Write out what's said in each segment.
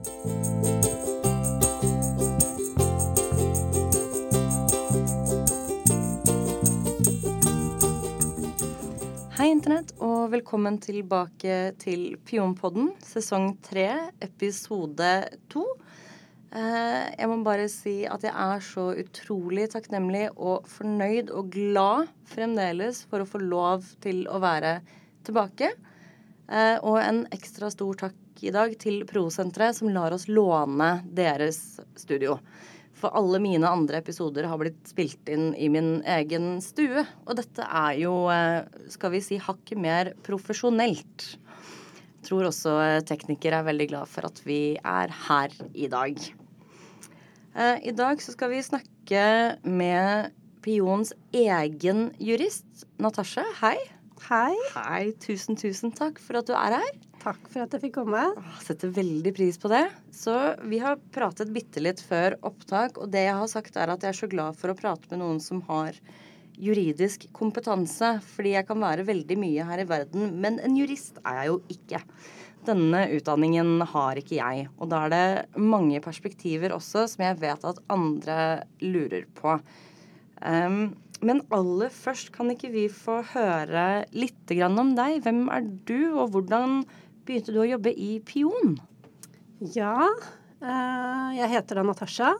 Hei, Internett, og velkommen tilbake til Pionpodden, sesong tre, episode to. Eh, jeg må bare si at jeg er så utrolig takknemlig og fornøyd og glad fremdeles for å få lov til å være tilbake. Eh, og en ekstra stor takk i dag til Prosenteret, som lar oss låne deres studio. For alle mine andre episoder har blitt spilt inn i min egen stue. Og dette er jo, eh, skal vi si, hakket mer profesjonelt. Jeg tror også eh, teknikere er veldig glad for at vi er her i dag. Eh, I dag så skal vi snakke med Pions egen jurist, Natasha. Hei. Hei. Hei, tusen, tusen takk for at du er her. Takk for at jeg fikk komme. Jeg Setter veldig pris på det. Så vi har pratet bitte litt før opptak, og det jeg har sagt er at jeg er så glad for å prate med noen som har juridisk kompetanse, fordi jeg kan være veldig mye her i verden, men en jurist er jeg jo ikke. Denne utdanningen har ikke jeg, og da er det mange perspektiver også som jeg vet at andre lurer på. Um, men aller først, kan ikke vi få høre litt om deg? Hvem er du, og hvordan begynte du å jobbe i Pion? Ja, eh, jeg heter da Natasha.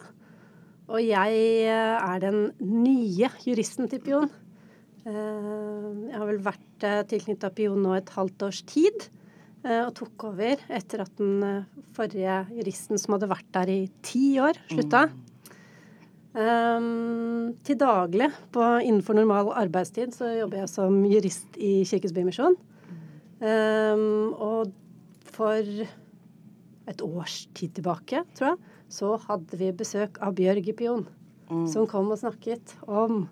Og jeg eh, er den nye juristen til Pion. Eh, Jeg har vel vært tilknytta Pion nå et halvt års tid. Og tok over etter at den forrige juristen som hadde vært der i ti år, slutta. Um, til daglig på, innenfor normal arbeidstid så jobber jeg som jurist i Kirkens Bymisjon. Um, og for et års tid tilbake, tror jeg, så hadde vi besøk av Bjørg i Pion. Som kom og snakket om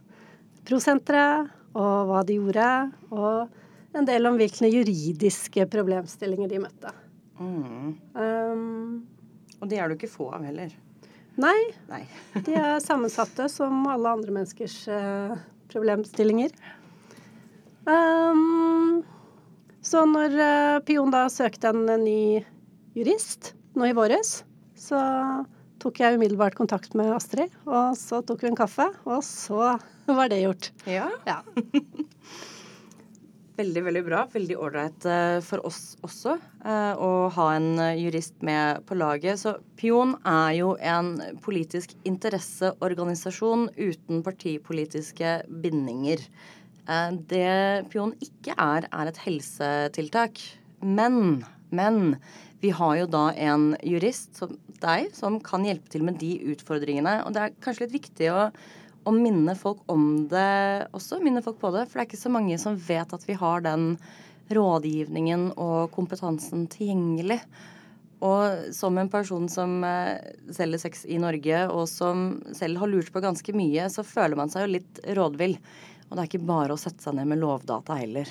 prosenteret og hva de gjorde, og en del om hvilke juridiske problemstillinger de møtte. Mm. Um, Og det er du ikke få av heller. nei, Nei. De er sammensatte som alle andre menneskers uh, problemstillinger. Um, så når eh, Pion da søkte en, eh, ny jurist nå i våres, så tok jeg umiddelbart kontakt med Astrid, og så tok vi en kaffe, og så var det gjort. Ja. Ja. Veldig, veldig bra. Veldig ålreit eh, for oss også å ha en jurist med på laget. Så Pion er jo en politisk interesseorganisasjon uten partipolitiske bindinger. Eh, Det Pion ikke er, er et helsetiltak. Men, men vi har jo da en jurist som deg som kan hjelpe til med de utfordringene. Og det er kanskje litt viktig å å minne folk om det også. Minne folk på det. For det er ikke så mange som vet at vi har den rådgivningen og kompetansen tilgjengelig. Og som en person som eh, selger sex i Norge, og som selv har lurt på ganske mye, så føler man seg jo litt rådvill. Og det er ikke bare å sette seg ned med lovdata heller.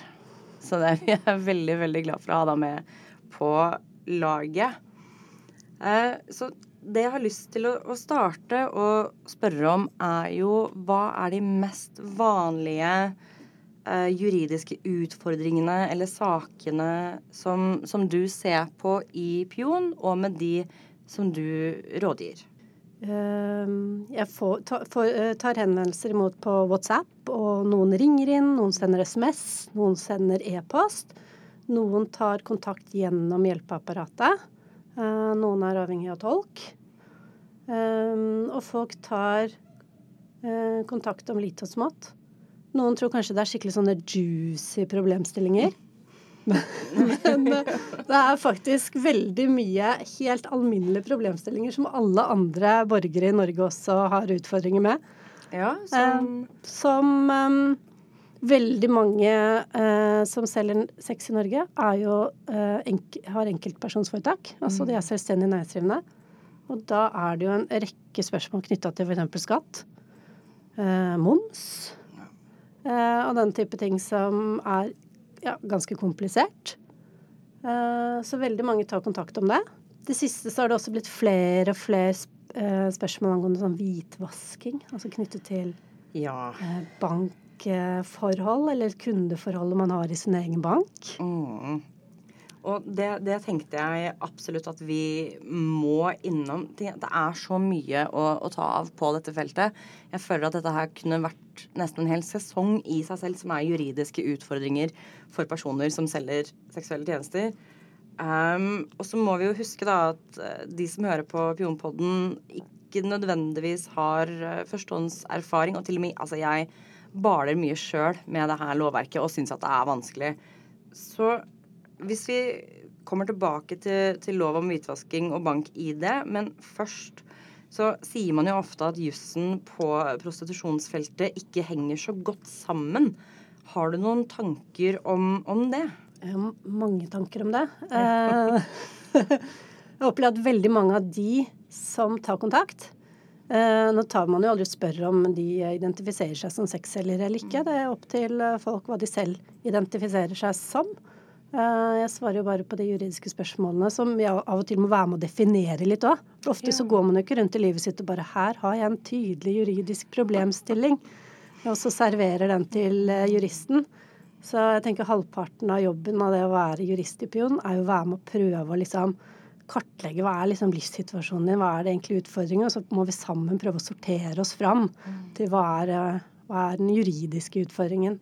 Så det, vi er veldig, veldig glad for å ha deg med på laget. Eh, så det jeg har lyst til å starte og spørre om, er jo hva er de mest vanlige eh, juridiske utfordringene eller sakene som, som du ser på i Pion, og med de som du rådgir? Um, jeg får, eh, tar henvendelser imot på WhatsApp, og noen ringer inn, noen sender SMS, noen sender e-post. Noen tar kontakt gjennom hjelpeapparatet. Eh, noen er avhengig av tolk. Um, og folk tar eh, kontakt om litt og smått. Noen tror kanskje det er skikkelig sånne juicy problemstillinger. Men eh, det er faktisk veldig mye helt alminnelige problemstillinger som alle andre borgere i Norge også har utfordringer med. Ja, som, som um, veldig mange eh, som selger sex i Norge, jo, eh, enk har enkeltpersonsforetak. Altså de er selvstendig næringsdrivende. Og da er det jo en rekke spørsmål knytta til f.eks. skatt, eh, moms eh, og den type ting som er ja, ganske komplisert. Eh, så veldig mange tar kontakt om det. Det siste så har det også blitt flere og flere eh, spørsmål angående sånn hvitvasking, altså knyttet til ja. eh, bankforhold eller kundeforholdet man har i sin egen bank. Mm. Og det, det, tenkte jeg absolutt at vi må innom. Det, er så mye å, å, ta av på dette feltet. Jeg føler at dette her kunne vært nesten en hel sesong i seg selv, som er juridiske utfordringer for personer som selger seksuelle tjenester. Um, og så må vi jo huske da at eh, de som hører på Pionpodden, ikke nødvendigvis har uh, førstehåndserfaring. Og til og med altså jeg baler mye sjøl med det her lovverket og syns at det er vanskelig. Så hvis vi kommer tilbake til, til lov om hvitvasking og bank-ID, men først så sier man jo ofte at jussen på prostitusjonsfeltet ikke henger så godt sammen. Har du noen tanker om, om det? Jeg har mange tanker om det. Eh, jeg har opplevd at veldig mange av de som tar kontakt eh, Nå tar man jo aldri spør om de identifiserer seg som sexselgere eller ikke. Det er opp til folk hva de selv identifiserer seg som. Eh, jeg svarer jo bare på de juridiske spørsmålene som jeg av og til må være med å definere litt òg. For ofte så går man jo ikke rundt i livet sitt og bare 'her har jeg en tydelig juridisk problemstilling', og så serverer den til eh, juristen. Så jeg tenker halvparten av jobben av det å være jurist i Pion er jo å være med å prøve å liksom kartlegge hva er liksom livssituasjonen din, hva er det egentlig utfordringen, og så må vi sammen prøve å sortere oss fram mm. til hva er, eh, hva er den juridiske utfordringen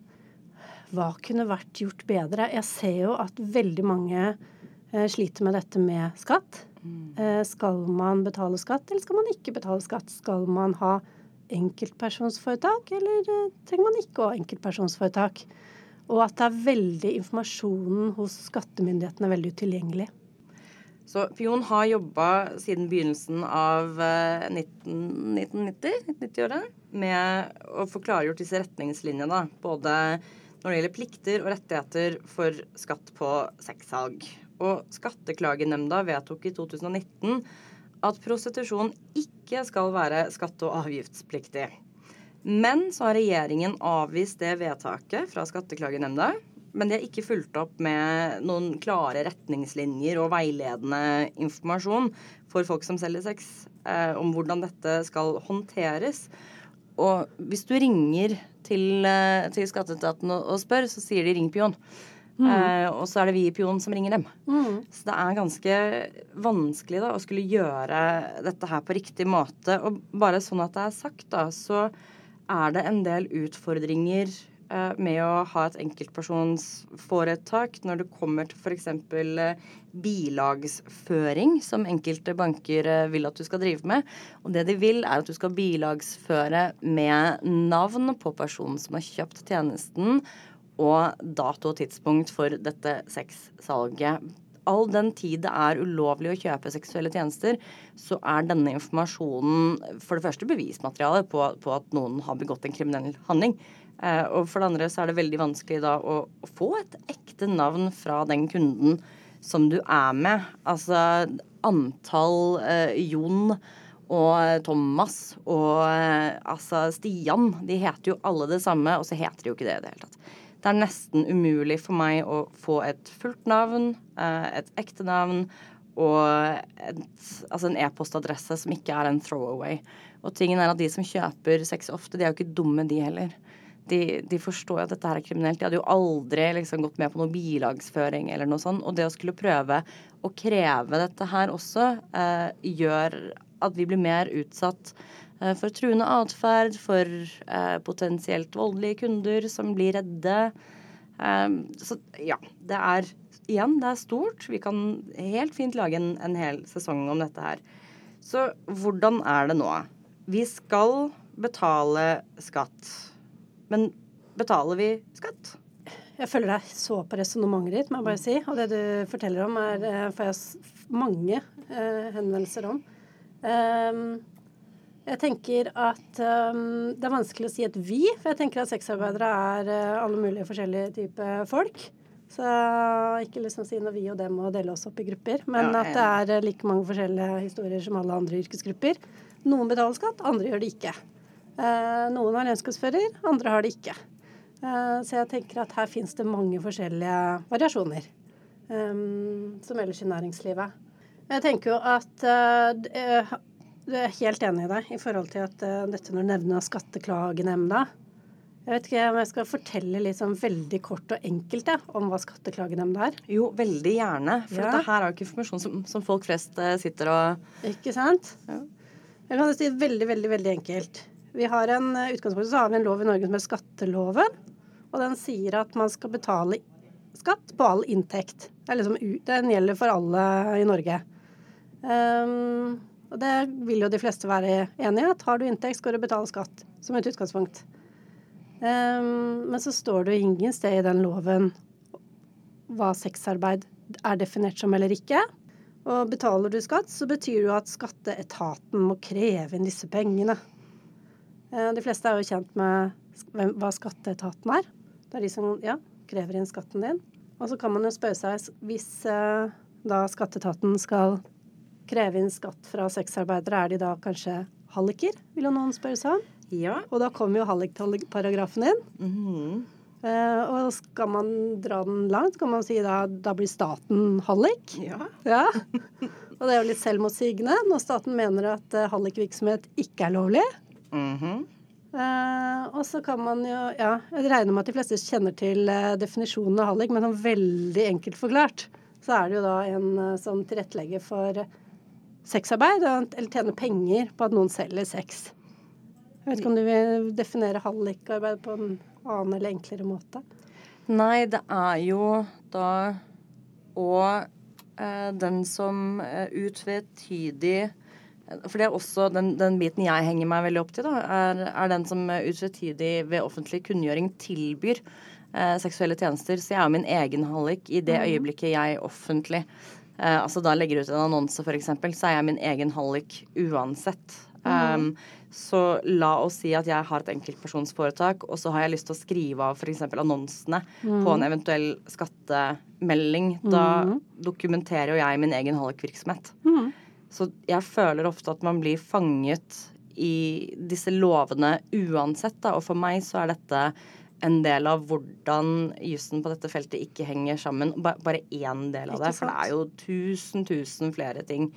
hva kunne vært gjort bedre? Jeg ser jo at veldig mange eh, sliter med dette med skatt. Mm. Eh, skal man betale skatt, eller skal man ikke betale skatt? Skal man ha enkeltpersonsforetak, eller eh, trenger man ikke å ha enkeltpersonsforetak? Og at det er veldig informasjonen hos skattemyndighetene er veldig utilgjengelig. Så Pion har jobba siden begynnelsen av 1990, 1990-året med å få klargjort disse retningslinjene. Både når det gjelder plikter og rettigheter for skatt på sexsalg. Og Skatteklagenemnda vedtok i 2019 at prostitusjon ikke skal være skatte- og avgiftspliktig. Men så har regjeringen avvist det vedtaket fra Skatteklagenemnda. Men de har ikke fulgt opp med noen klare retningslinjer og veiledende informasjon for folk som selger sex, eh, om hvordan dette skal håndteres. Og hvis du ringer til, eh, til skatteetaten og, og, spør, så sier de 'ring Pion'. Mm. Eh, og så er det vi i Pion som ringer dem. Mm. Så det er ganske vanskelig da, å skulle gjøre dette her på riktig måte. Og bare sånn at det er sagt, da, så er det en del utfordringer med å ha et enkeltpersonsforetak når det kommer til f.eks. Eh, bilagsføring, som enkelte banker eh, vil at du skal drive med. Og det de vil, er at du skal bilagsføre med navn på personen som har kjøpt tjenesten, og dato og tidspunkt for dette sexsalget. All den tid det er ulovlig å kjøpe seksuelle tjenester, så er denne informasjonen for det første bevismateriale på, på at noen har begått en kriminell handling. Eh, og for det andre så er det veldig vanskelig da å, få et ekte navn fra den kunden som du er med. Altså antall eh, Jon og Thomas og eh, altså Stian. De heter jo alle det samme, og så heter de jo ikke det i det hele tatt. Det er nesten umulig for meg å få et fullt navn, eh, et ekte navn og et, altså en e-postadresse som ikke er en throwaway. Og tingen er at de som kjøper sex ofte, de er jo ikke dumme, de heller de, de, forstår jo at dette her er kriminelt. De hadde jo aldri liksom gått med på noe bilagsføring eller noe sånt. Og det å skulle prøve å kreve dette her også eh, gjør at vi blir mer utsatt eh, for truende atferd, for eh, potensielt voldelige kunder som blir redde. Eh, så ja, det er igjen, det er stort. Vi kan helt fint lage en, en hel sesong om dette her. Så hvordan er det nå? Vi skal betale skatt. Men betaler vi skatt? Jeg følger deg så på resonnementet ditt, må jeg bare si. Og det du forteller om, er, eh, får jeg mange eh, henvendelser om. Um, jeg tenker at um, det er vanskelig å si et vi, for jeg tenker at sexarbeidere er uh, alle mulige forskjellige typer folk. Så ikke liksom si noe vi og dem og dele oss opp i grupper. Men ja, at det er uh, like mange forskjellige historier som alle andre yrkesgrupper. Noen betaler skatt, andre gjør det ikke. Eh, noen har regnskapsfører, andre har det ikke. Eh, så jeg tenker at her finnes det mange forskjellige variasjoner. Eh, som ellers i næringslivet. Jeg tenker jo at du er helt enig i deg i forhold til at dette når du nevner Skatteklagenemnda Jeg vet ikke om jeg skal fortelle litt sånn veldig kort og enkelt ja, om hva skatteklagenemnda er. Jo, veldig gjerne. For Ja. dette her er jo ikke informasjon som, som folk flest eh, sitter og Ikke sant? Ja. Jeg kan si veldig, veldig, veldig enkelt. Vi har en eh, utgangspunkt så har vi en lov i Norge som er skatteloven. Og den sier at man skal betale skatt på all inntekt. Liksom, den gjelder for alle i Norge. Um, og det vil jo de fleste være enig i. At har du inntekt, skal du betale skatt. Som et utgangspunkt. Um, men så står det jo ingen sted i den loven hva sexarbeid er definert som eller ikke. Og betaler du skatt, så betyr det jo at skatteetaten må kreve inn disse pengene. Eh, De fleste er jo kjent med hva skatteetaten er. Det er de som ja, krever inn skatten din. Og så kan man jo spørre seg hvis eh, da skatteetaten skal kreve inn skatt fra sexarbeidere, er de da kanskje halliker, vil jo noen spørre seg om. Ja. Og da kommer jo hallikparagrafen inn. Mhm. Eh, og skal man dra den langt, kan man si da, da blir staten hallik. ja. Ja. Og det er jo litt selvmotsigende når staten mener at uh, hallikvirksomhet ikke er lovlig. Mhm. uh, og så kan man jo Ja, jeg regner med at de fleste kjenner til uh, definisjonen av hallik, men sånn veldig enkelt forklart så er det jo da en uh, som tilrettelegger for sexarbeid, eller tjener penger på at noen selger sex. Jeg vet ikke om du vil definere hallikarbeid på en annen eller enklere måte? Nei, det er jo da og eh, den som eh, utvetydig For det er også den, den biten jeg henger meg veldig opp til, da, er, er den som utvetydig ved offentlig kunngjøring tilbyr eh, seksuelle tjenester. Så jeg er min egen hallik i det øyeblikket jeg offentlig eh, Altså da legger ut en annonse, f.eks., så er jeg min egen hallik uansett. Um, så la oss si at jeg har et enkeltpersonsforetak, og så har jeg lyst til å skrive av f.eks. annonsene på en eventuell skattemelding. Da dokumenterer jo jeg min egen hallikvirksomhet. Så jeg føler ofte at man blir fanget i disse lovene uansett, da. Og for meg så er dette en del av hvordan jussen på dette feltet ikke henger sammen. Bare én del av det, for det er jo tusen, tusen flere ting.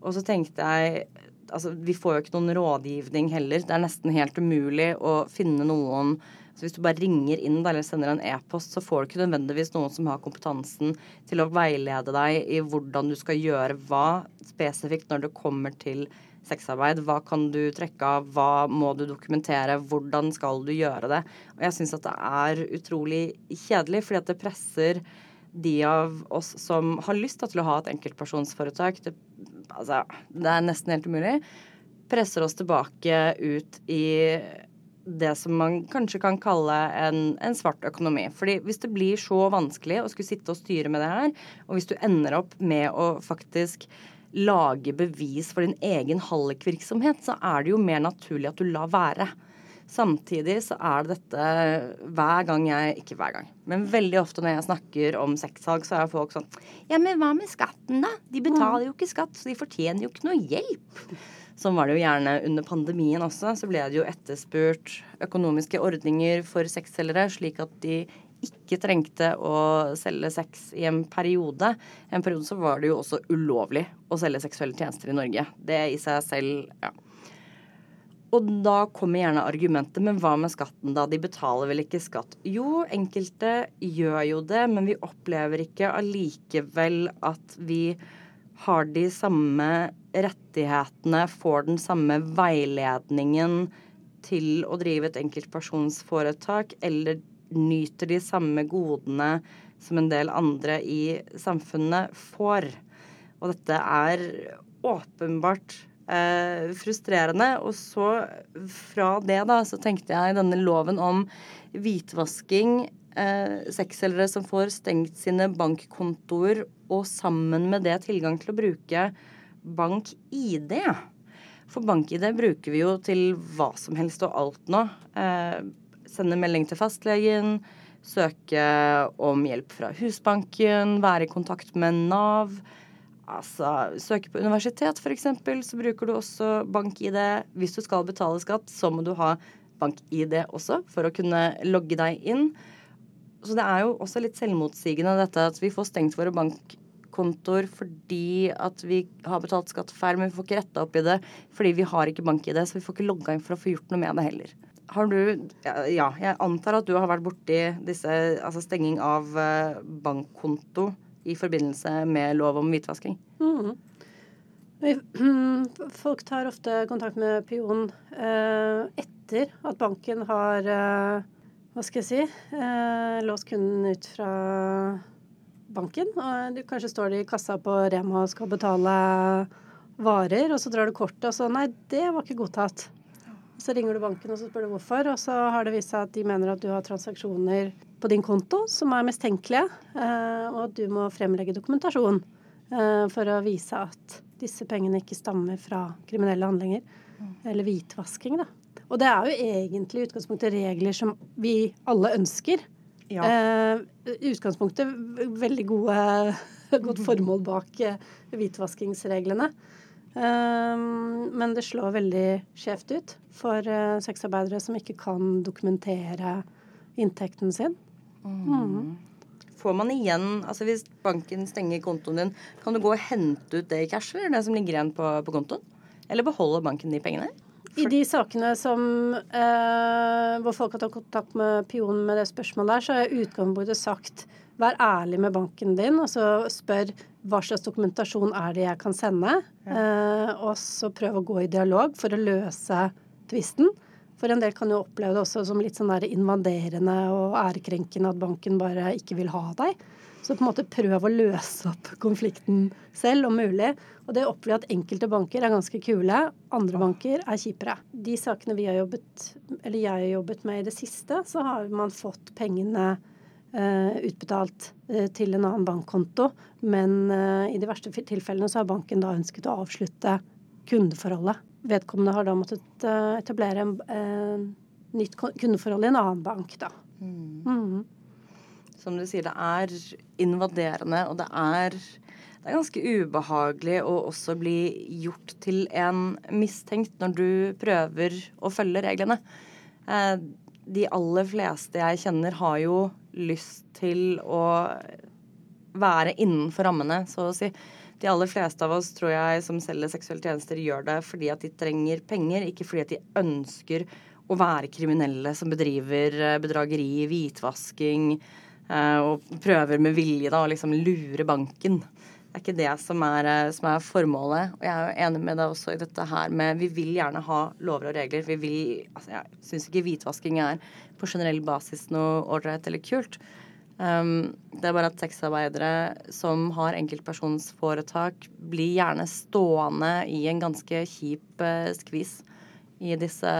Og så tenkte jeg Altså, vi får jo ikke noen rådgivning heller. Det er nesten helt umulig å finne noen så Hvis du bare ringer inn eller sender en e-post, så får du ikke nødvendigvis noen som har kompetansen til å veilede deg i hvordan du skal gjøre hva spesifikt når det kommer til sexarbeid. Hva kan du trekke av, hva må du dokumentere, hvordan skal du gjøre det. Og jeg syns at det er utrolig kjedelig, fordi at det presser de av oss som har lyst til å ha et enkeltpersonsforetak, det, altså, det er nesten helt umulig, presser oss tilbake ut i det som man kanskje kan kalle en, en svart økonomi. Fordi hvis det blir så vanskelig å skulle sitte og styre med det her, og hvis du ender opp med å faktisk lage bevis for din egen hallikvirksomhet, så er det jo mer naturlig at du lar være. Samtidig så er det dette hver gang jeg Ikke hver gang, men veldig ofte når jeg snakker om sexsalg, så er folk sånn Ja, men hva med skatten, da? De betaler jo ikke skatt, så de fortjener jo ikke noe hjelp. Sånn var det jo gjerne under pandemien også. Så ble det jo etterspurt økonomiske ordninger for sexselgere, slik at de ikke trengte å selge sex i en periode. En periode så var det jo også ulovlig å selge seksuelle tjenester i Norge. Det i seg selv, ja. Og da kommer gjerne argumentet, men hva med skatten da? De betaler vel ikke skatt? Jo, enkelte gjør jo det, men vi opplever ikke allikevel at vi har de samme rettighetene, får den samme veiledningen til å drive et enkeltpersonsforetak, eller nyter de samme godene som en del andre i samfunnet får. Og dette er åpenbart eh, frustrerende. Og så fra det, da, så tenkte jeg denne loven om hvitvasking, eh, sexselgere som får stengt sine bankkontoer, og sammen med det tilgang til å bruke bank-ID. For bank-ID bruker vi jo til hva som helst og alt nå. Eh, sende melding til fastlegen, søke om hjelp fra Husbanken, være i kontakt med Nav. Altså, søke på universitet f.eks., så bruker du også bank-ID. Hvis du skal betale skatt, så må du ha bank-ID også for å kunne logge deg inn. Så det er jo også litt selvmotsigende dette at vi får stengt våre bankkontoer fordi at vi har betalt skatt feil, men vi får ikke retta opp i det fordi vi har ikke bank-ID, så vi får ikke logga inn for å få gjort noe med det heller. har du Ja, jeg antar at du har vært borti disse Altså stenging av eh, bankkonto i forbindelse med lov om hvitvasking. Mm. Folk tar ofte kontakt med Pion eh, etter at banken har eh, Hva skal jeg si låst kunden ut fra banken. Og du kanskje står de i kassa på Rema og skal betale varer, og så drar du kortet, og så Nei, det var ikke godtatt. Så ringer du banken og så spør du hvorfor, og så har det vist seg at de mener at du har transaksjoner på din konto som er mistenkelige, eh, og at du må fremlegge dokumentasjon eh, for å vise at disse pengene ikke stammer fra kriminelle handlinger. Eller hvitvasking, da. Og det er jo egentlig i utgangspunktet regler som vi alle ønsker. Ja. Eh, utgangspunktet veldig gode, godt formål bak eh, hvitvaskingsreglene. Eh, men det slår veldig skjevt ut for eh, sexarbeidere som ikke kan dokumentere inntekten sin. Mm. Får man igjen Altså hvis banken stenger kontoen din, kan du gå og hente ut det i cash, eller det som ligger igjen på, på kontoen? Eller beholder banken de pengene? I de sakene som, eh, hvor folk har tatt kontakt med pionen med det spørsmålet der, så har jeg utgangspunktet sagt vær ærlig med banken din, og så spør hva slags dokumentasjon er det jeg kan sende, ja. eh, og så prøv å gå i dialog for å løse tvisten. For en del kan jo oppleve det også som litt sånn der invaderende og ærekrenkende at banken bare ikke vil ha deg. Så på en måte prøv å løse opp konflikten selv, om mulig. Og det opplever jeg at enkelte banker er ganske kule, andre banker er kjipere. De sakene vi har jobbet, eller jeg har jobbet med i det siste, så har man fått pengene uh, utbetalt uh, til en annen bankkonto. Men uh, i de verste tilfellene så har banken da ønsket å avslutte kundeforholdet. Vedkommende har da måttet etablere en, nytt kundeforhold i en annen bank, da. Mm. Mm. Som du sier, det er invaderende, og det er, det er ganske ubehagelig å også bli gjort til en mistenkt når du prøver å følge reglene. Uh, de aller fleste jeg kjenner, har jo lyst til å være innenfor rammene, så å si de aller fleste av oss tror jeg som selger seksuelle tjenester, gjør det fordi at de trenger penger, ikke fordi at de ønsker å være kriminelle som bedriver eh, bedrageri, hvitvasking eh, og prøver med vilje da å liksom lure banken. Det er ikke det som er, eh, som er, formålet. Og jeg er jo enig med deg også i dette her med Vi vil gjerne ha lover og regler. Vi vil Altså, jeg syns ikke hvitvasking er på generell basis noe ålreit eller kult. Um, det er bare at sexarbeidere som har enkeltpersonsforetak, blir gjerne stående i en ganske kjip uh, skvis i disse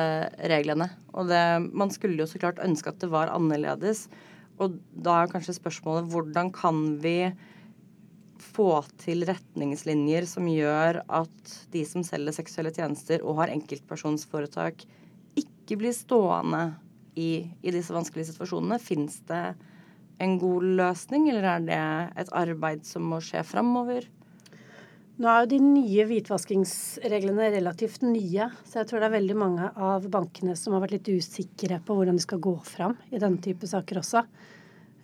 reglene. Og det, man skulle jo så klart ønske at det var annerledes. Og da er kanskje spørsmålet hvordan kan vi få til retningslinjer som gjør at de som selger seksuelle tjenester og har enkeltpersonsforetak, ikke blir stående i, i disse vanskelige situasjonene? Fins det en god løsning, eller er det et arbeid som må skje framover? Nå er jo de nye hvitvaskingsreglene relativt nye, så jeg tror det er veldig mange av bankene som har vært litt usikre på hvordan de skal gå fram i denne type saker også.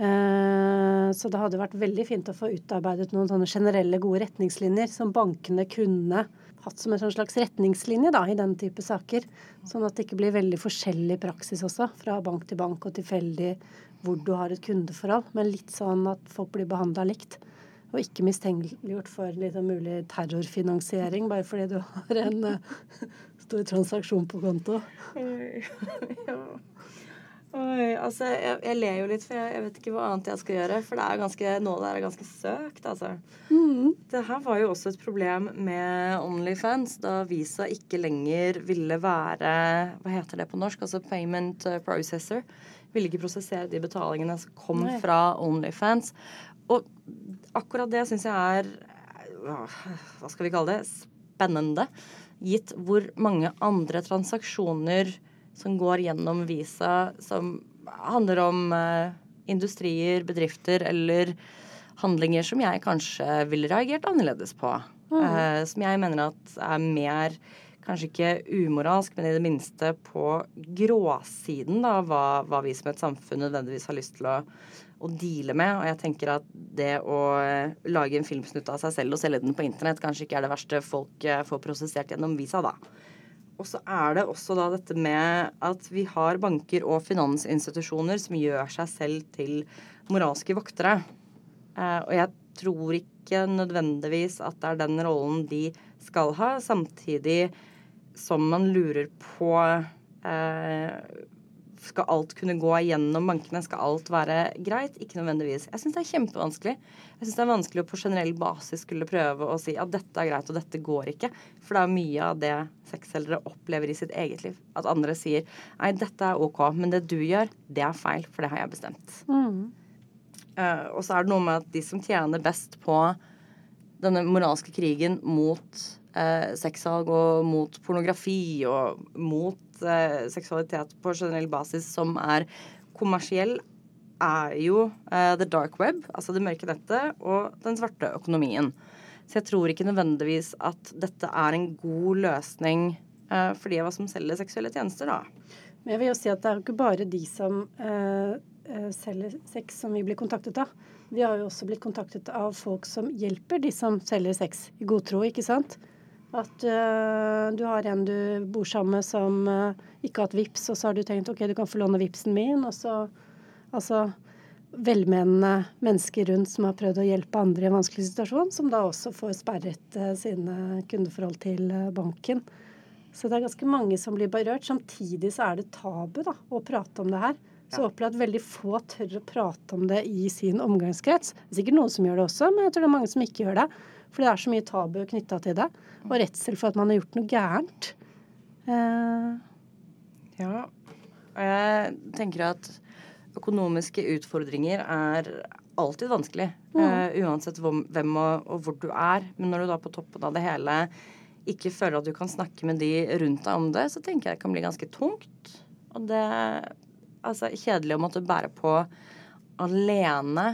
Eh, så det hadde vært veldig fint å få utarbeidet noen sånne generelle, gode retningslinjer som bankene kunne hatt som en sånn slags retningslinje da, i den type saker. Sånn at det ikke blir veldig forskjellig praksis også, fra bank til bank og tilfeldig hvor du har et kundeforhold, men litt sånn at folk blir behandla likt. Og ikke mistenkeliggjort for litt sånn mulig terrorfinansiering bare fordi du har en uh, stor transaksjon på konto. ja. Oi, altså, jeg, jeg, ler jo litt, for jeg, jeg, vet ikke hva annet jeg skal gjøre. For det er ganske, noe der er ganske søkt, altså. Mm. Det her var jo også et problem med Onlyfans, da Visa ikke lenger ville være Hva heter det på norsk? Altså payment processor ville ikke prosessere de betalingene som kom Nei. fra Onlyfans. Akkurat det syns jeg er Hva skal vi kalle det? Spennende. Gitt hvor mange andre transaksjoner som går gjennom Visa, som handler om eh, industrier, bedrifter eller handlinger som jeg kanskje ville reagert annerledes på. Mm. Eh, som jeg mener at er mer kanskje ikke umoralsk, men i det minste på gråsiden da, hva, hva vi som et samfunn nødvendigvis har lyst til å, å deale med. Og jeg tenker at det å eh, lage en filmsnutt av seg selv og selge den på internett kanskje ikke er det verste folk eh, får prosessert gjennom Visa, da. og så er det også da dette med at vi har banker og finansinstitusjoner som gjør seg selv til moralske voktere. Eh, og jeg tror ikke nødvendigvis at det er den rollen de skal ha, samtidig som man lurer på eh, skal alt kunne gå igjennom bankene? Skal alt være greit? Ikke nødvendigvis. Jeg syns det er kjempevanskelig. Jeg synes det er vanskelig å på generell basis skulle prøve å si at dette er greit, og dette går ikke. For det er mye av det sexselgere opplever i sitt eget liv. At andre sier nei, dette er OK, men det du gjør, det er feil, for det har jeg bestemt. Mm. Uh, og så er det noe med at de som tjener best på denne moralske krigen mot uh, sexsalg og mot pornografi og mot seksualitet på generell basis som er kommersiell, er jo eh, the dark web, altså det mørke nettet, og den svarte økonomien. Så jeg tror ikke nødvendigvis at dette er en god løsning eh, for de av oss som selger seksuelle tjenester, da. Men jeg vil jo si at det er jo ikke bare de som eh, eh, selger sex som vi blir kontaktet av. Vi har jo også blitt kontaktet av folk som hjelper de som selger sex i god tro, ikke sant. At uh, du har en du bor sammen med som uh, ikke har hatt VIPS, og så har du tenkt ok, du kan få låne VIPSen min, og så Altså velmenende mennesker rundt som har prøvd å hjelpe andre i en vanskelig situasjon, som da også får sperret uh, sine kundeforhold til banken. Så det er ganske mange som blir berørt. Samtidig så er det tabu da, å prate om det her. Så jeg opplever at veldig få tør å prate om det i sin omgangskrets. Det er sikkert noen som gjør det også, men jeg tror det er mange som ikke gjør det. For det er så mye tabu knytta til det. Og redsel for at man har gjort noe gærent. Eh. Ja. Og jeg tenker at økonomiske utfordringer er alltid vanskelig. Mm. Eh, uansett hvem og, og, hvor du er. Men når du da på toppen av det hele ikke føler at du kan snakke med de rundt deg om det, så tenker jeg det kan bli ganske tungt. Og det er altså, kjedelig å måtte bære på alene.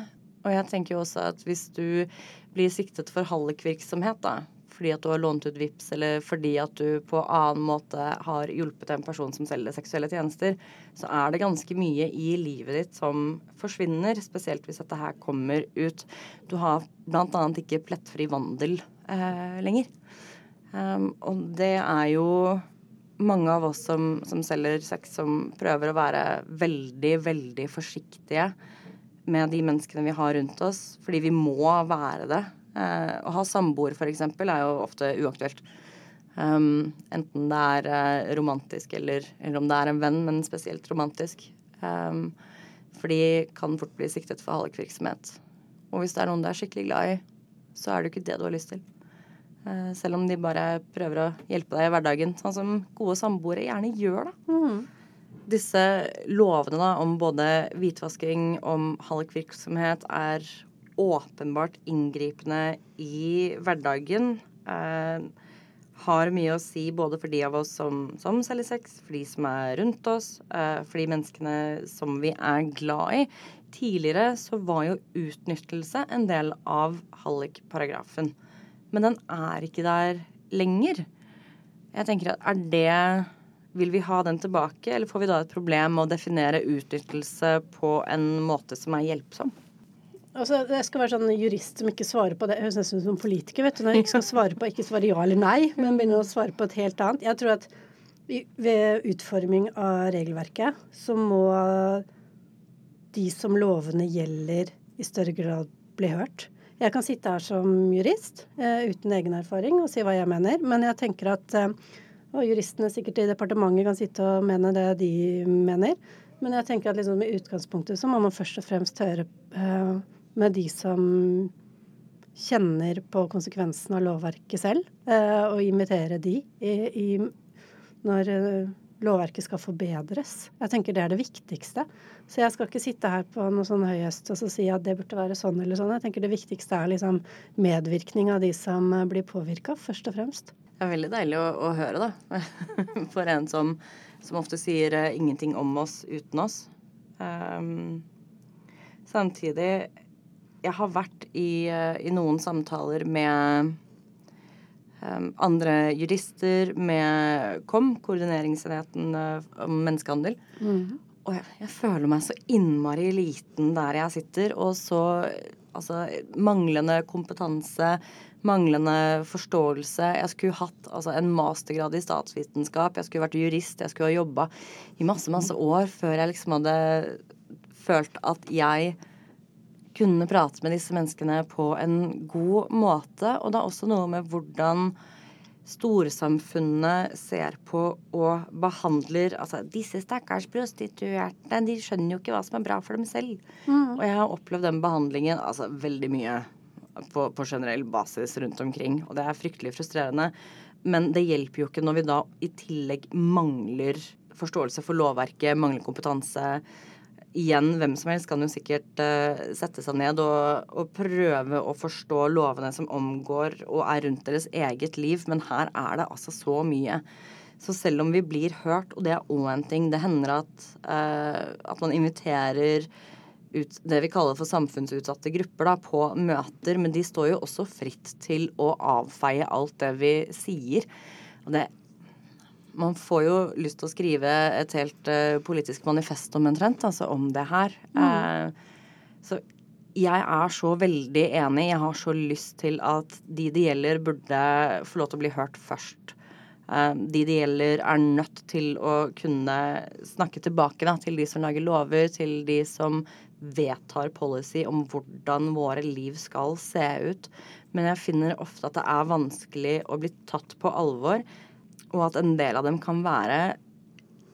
Og jeg tenker jo også at hvis du blir siktet for hallikvirksomhet, da, fordi at du har lånt ut VIPS, eller fordi at du på annen måte har hjulpet en person som selger seksuelle tjenester, så er det ganske mye i livet ditt som forsvinner, spesielt hvis dette her kommer ut. Du har bl.a. ikke plettfri vandel eh, lenger. Um, og det er jo mange av oss som, som selger sex, som prøver å være veldig, veldig forsiktige med de menneskene vi har rundt oss, fordi vi må være det. Eh, å ha samboer f.eks. er jo ofte uaktuelt. Um, enten det er eh, romantisk eller, eller, om det er en venn, men spesielt romantisk. Um, for de kan fort bli siktet for hallikvirksomhet. Og hvis det er noen du er skikkelig glad i, så er det jo ikke det du har lyst til. Uh, selv om de bare prøver å hjelpe deg i hverdagen, sånn som gode samboere gjerne gjør, da. Mm disse lovene da, om både hvitvasking, om hallikvirksomhet, er åpenbart inngripende i hverdagen. Eh, har mye å si både for de av oss som, som selger sex, for de som er rundt oss, eh, for de menneskene som vi er glad i. Tidligere så var jo utnyttelse en del av hallikparagrafen. Men den er ikke der lenger. Jeg tenker at er det vil vi ha den tilbake, eller får vi da et problem med å definere utnyttelse på en måte som er hjelpsom? Altså, jeg skal være sånn jurist som ikke svarer på det. Jeg høres ut som politiker, vet du. Når jeg ikke skal svare på, ikke svare ja eller nei, men begynner å svare på et helt annet. Jeg tror at ved utforming av regelverket så må de som lovene gjelder, i større grad bli hørt. Jeg kan sitte her som jurist uh, uten egen erfaring og si hva jeg mener, men jeg tenker at uh, og juristene sikkert i departementet kan sitte og mene det de mener. Men jeg tenker at liksom i utgangspunktet så må man først og fremst høre uh, med de som kjenner på konsekvensen av lovverket selv, uh, og invitere de i, i, når uh, lovverket skal forbedres. Jeg tenker det er det viktigste. Så jeg skal ikke sitte her på noe sånn høyest og så si at det burde være sånn eller sånn. Jeg tenker det viktigste er liksom medvirkning av de som blir påvirka, først og fremst. Det er veldig deilig å, å høre, da. For en som, som ofte sier uh, 'ingenting om oss uten oss'. Um, samtidig Jeg har vært i, uh, i noen samtaler med um, andre jurister, med KOM, Koordineringsenheten uh, om menneskehandel. Mm. Og jeg, jeg, føler meg så innmari liten der jeg sitter, og så altså, manglende kompetanse, manglende forståelse. Jeg skulle hatt altså, en mastergrad i statsvitenskap, jeg skulle vært jurist, jeg skulle ha jobba i masse, masse år før jeg liksom hadde følt at jeg kunne prate med disse menneskene på en god måte. Og det er også noe med hvordan storsamfunnet ser på og behandler altså Disse stakkars prostituerte, de skjønner jo ikke hva som er bra for dem selv. Mm. Og jeg har opplevd den behandlingen altså veldig mye på, på, generell basis rundt omkring. Og det er fryktelig frustrerende. Men det hjelper jo ikke når vi da i tillegg mangler forståelse for lovverket, mangler kompetanse igjen, hvem som helst kan jo sikkert uh, sette seg ned og, og, prøve å forstå lovene som omgår og er rundt deres eget liv, men her er det altså så mye. Så selv om vi blir hørt, og det er òg en ting Det hender at, uh, at man inviterer ut det vi kaller for samfunnsutsatte grupper da, på møter, men de står jo også fritt til å avfeie alt det vi sier. Og det man får jo lyst til å skrive et helt uh, politisk manifest om omtrent, altså om det her. Mm. Uh, så jeg er så veldig enig. Jeg har så lyst til at de det gjelder, burde få lov til å bli hørt først. Uh, de det gjelder, er nødt til å kunne snakke tilbake da, til de som lager lover, til de som vedtar policy om hvordan våre liv skal se ut. Men jeg finner ofte at det er vanskelig å bli tatt på alvor og at en del av dem kan være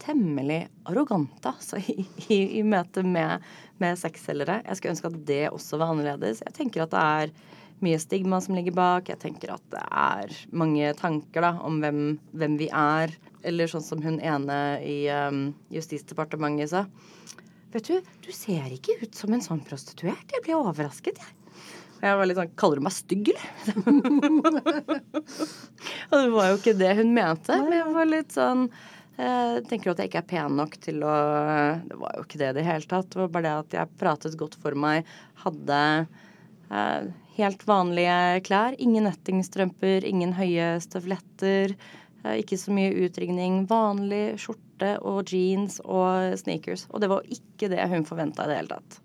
temmelig arrogante altså, i, i, i møte med, med sexselgere. Jeg skulle ønske at det også var annerledes. Jeg tenker at det er mye stigma som ligger bak. Jeg tenker at det er mange tanker da, om hvem, hvem vi er. Eller sånn som hun ene i um, Justisdepartementet sa. Vet du, du ser ikke ut som en sånn prostituert. Jeg ble overrasket, jeg. Jeg var litt sånn Kaller du meg stygg, eller? og det var jo ikke det hun mente. Men jeg var litt sånn Tenker du at jeg ikke er pen nok til å Det var jo ikke det i det hele tatt. Det var bare det at jeg pratet godt for meg. Hadde eh, helt vanlige klær. Ingen nettingstrømper, ingen høye støvletter. Eh, ikke så mye utringning. Vanlig skjorte og jeans og sneakers. Og det var ikke det hun forventa i det hele tatt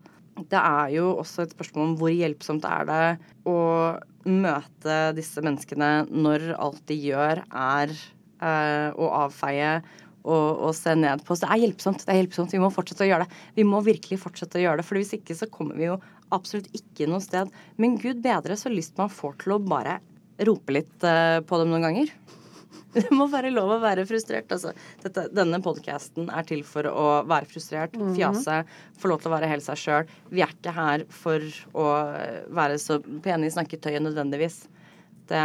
det er jo også et spørsmål om hvor hjelpsomt er det å møte disse menneskene når alt de gjør, er eh, å avfeie og, og, se ned på oss. Det er hjelpsomt. det er hjelpsomt. Vi må fortsette å gjøre det. Vi må virkelig fortsette å gjøre det, for hvis ikke så kommer vi jo absolutt ikke noe sted. Men gud bedre så lyst man får til å bare rope litt eh, på dem noen ganger. Det må være lov å være frustrert. Altså. Dette, denne podkasten er til for å være frustrert, -hmm. fjase, få lov til å være helt seg sjøl. Vi er ikke her for å være så pene i snakketøyet nødvendigvis. Det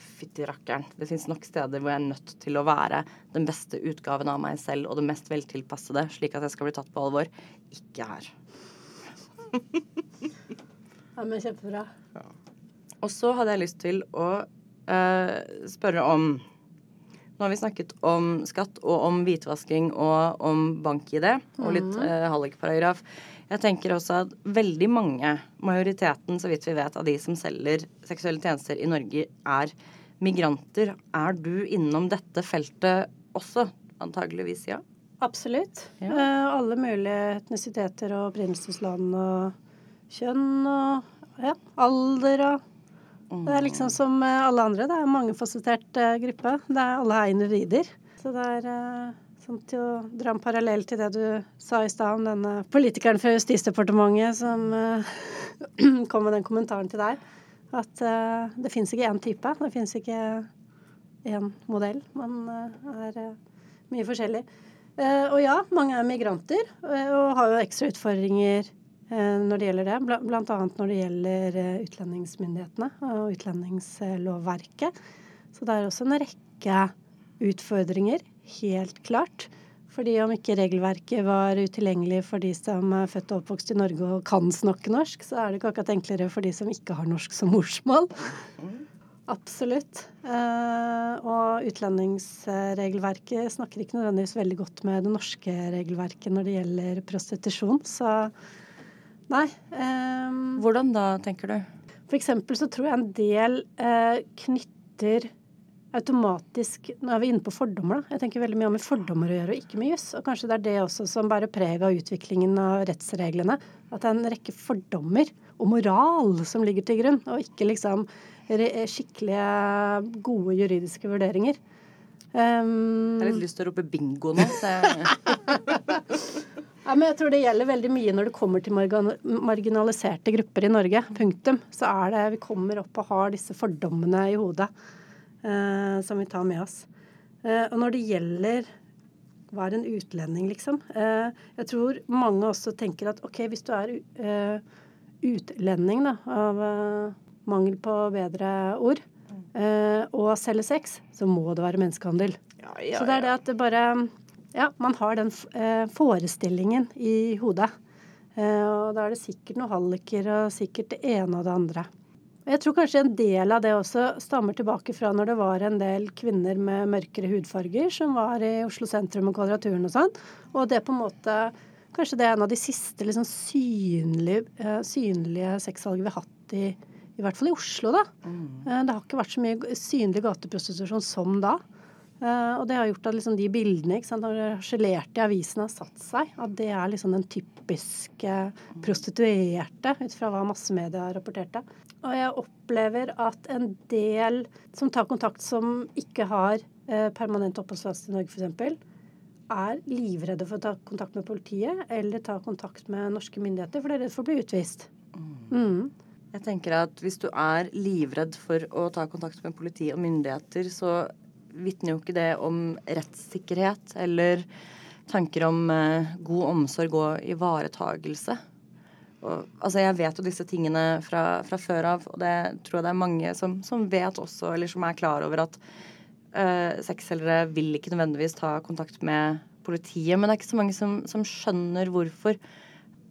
Fytti rakkeren. Det fins nok steder hvor jeg er nødt til å være den beste utgaven av meg selv og det mest veltilpassede, slik at jeg skal bli tatt på alvor. Ikke her. ja, men kjempebra. Ja. Og så hadde jeg lyst til å spørre om nå har vi snakket om skatt og om hvitvasking og om bank-ID og litt mm. eh, hallikparagraf. Jeg tenker også at veldig mange, majoriteten så vidt vi vet, av de som selger seksuelle tjenester i Norge, er migranter. Er du innom dette feltet også? Antageligvis ja. Absolutt. Ja. Eh, alle mulige etnisiteter og opprinnelsesland og kjønn og ja, alder og det er liksom som alle andre. Det er en mangefasettert uh, gruppe. Det er alle her individer. Så det er uh, sånn til å dra en parallell til det du sa i stad om denne politikeren fra Justisdepartementet som kom med den kommentaren til deg. At det fins ikke én type. Det fins ikke én modell. Man er mye forskjellig. og ja, mange er migranter og har jo ekstra utfordringer Eh, når det gjelder det. Annet når det gjelder eh, utlendingsmyndighetene og utlendingslovverket. Så det er også en rekke utfordringer, helt klart. Fordi om ikke regelverket var utilgjengelig for de som er født og oppvokst i Norge og kan snakke norsk, så er det ikke akkurat enklere for de som ikke har norsk som morsmål. Absolutt. Eh, og utlendingsregelverket snakker ikke nødvendigvis veldig godt med det norske regelverket når det gjelder prostitusjon. Så Nei. Um, Hvordan da, tenker du? For eksempel så tror jeg en del uh, knytter automatisk Nå er vi inne på fordommer, da. Jeg tenker veldig mye om fordommer å gjøre, og ikke med juss. Og kanskje det er det også som bærer preg av utviklingen av rettsreglene. At det er en rekke fordommer og moral som ligger til grunn, og ikke liksom skikkelige, gode juridiske vurderinger. Um, jeg har litt lyst til å rope bingo nå. ja, men jeg tror det gjelder veldig mye når det kommer til marginaliserte grupper i Norge. Punktum. Så er det Vi kommer opp og har disse fordommene i hodet eh, som vi tar med oss. Eh, og når det gjelder hva er en utlending, liksom? Eh, jeg tror mange også tenker at OK, hvis du er utlending, da, av mangel på bedre ord, uh, og selger sex, så må det være menneskehandel. Ja, ja, så det er det at det bare Ja, man har den uh, forestillingen i hodet. Uh, og da er det sikkert noen halliker og sikkert det ene og det andre. Jeg tror kanskje en del av det også stammer tilbake fra når det var en del kvinner med mørkere hudfarger som var i Oslo sentrum og Kvadraturen og sånn. Og det på en måte Kanskje det er en av de siste liksom, synlige, synlige sexsalgene vi har hatt i i hvert fall i Oslo, da. Mm. Eh, det har ikke vært så mye synlig gateprostitusjon som da. Eh, og det har gjort at liksom de bildene ikke sant, når i avisene har satt seg, at det er liksom den typiske prostituerte, ut fra hva massemedia rapporterte. Og jeg opplever at en del som tar kontakt som ikke har uh, permanent oppholdstillatelse i Norge, f.eks., er livredde for å ta kontakt med politiet eller ta kontakt med norske myndigheter, for de er redd for å bli utvist. Mm. mm. Jeg tenker at hvis du er livredd for å ta kontakt med politi og myndigheter, så vitner jo ikke det om rettssikkerhet eller tanker om uh, god omsorg og ivaretagelse. Og, altså, jeg vet jo disse tingene fra, fra, før av, og det tror jeg det er mange som, som vet også, eller som er klar over at uh, sexselgere vil ikke nødvendigvis ta kontakt med politiet. Men det er ikke så mange som, som skjønner hvorfor.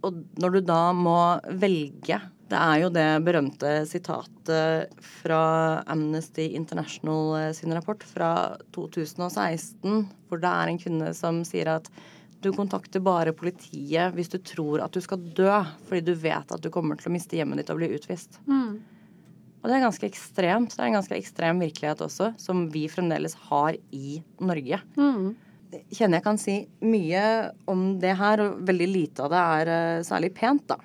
Og når du da må velge det er jo det berømte sitatet fra Amnesty International eh, sin rapport fra 2016, hvor det er en kvinne som sier at du kontakter bare politiet hvis du tror at du skal dø, fordi du vet at du kommer til å miste hjemmet ditt og bli utvist. Mm. Og det er ganske ekstremt. Det er en ganske ekstrem virkelighet også, som vi fremdeles har i Norge. Mm. kjenner jeg kan si mye om det her, og veldig lite av det er uh, særlig pent, da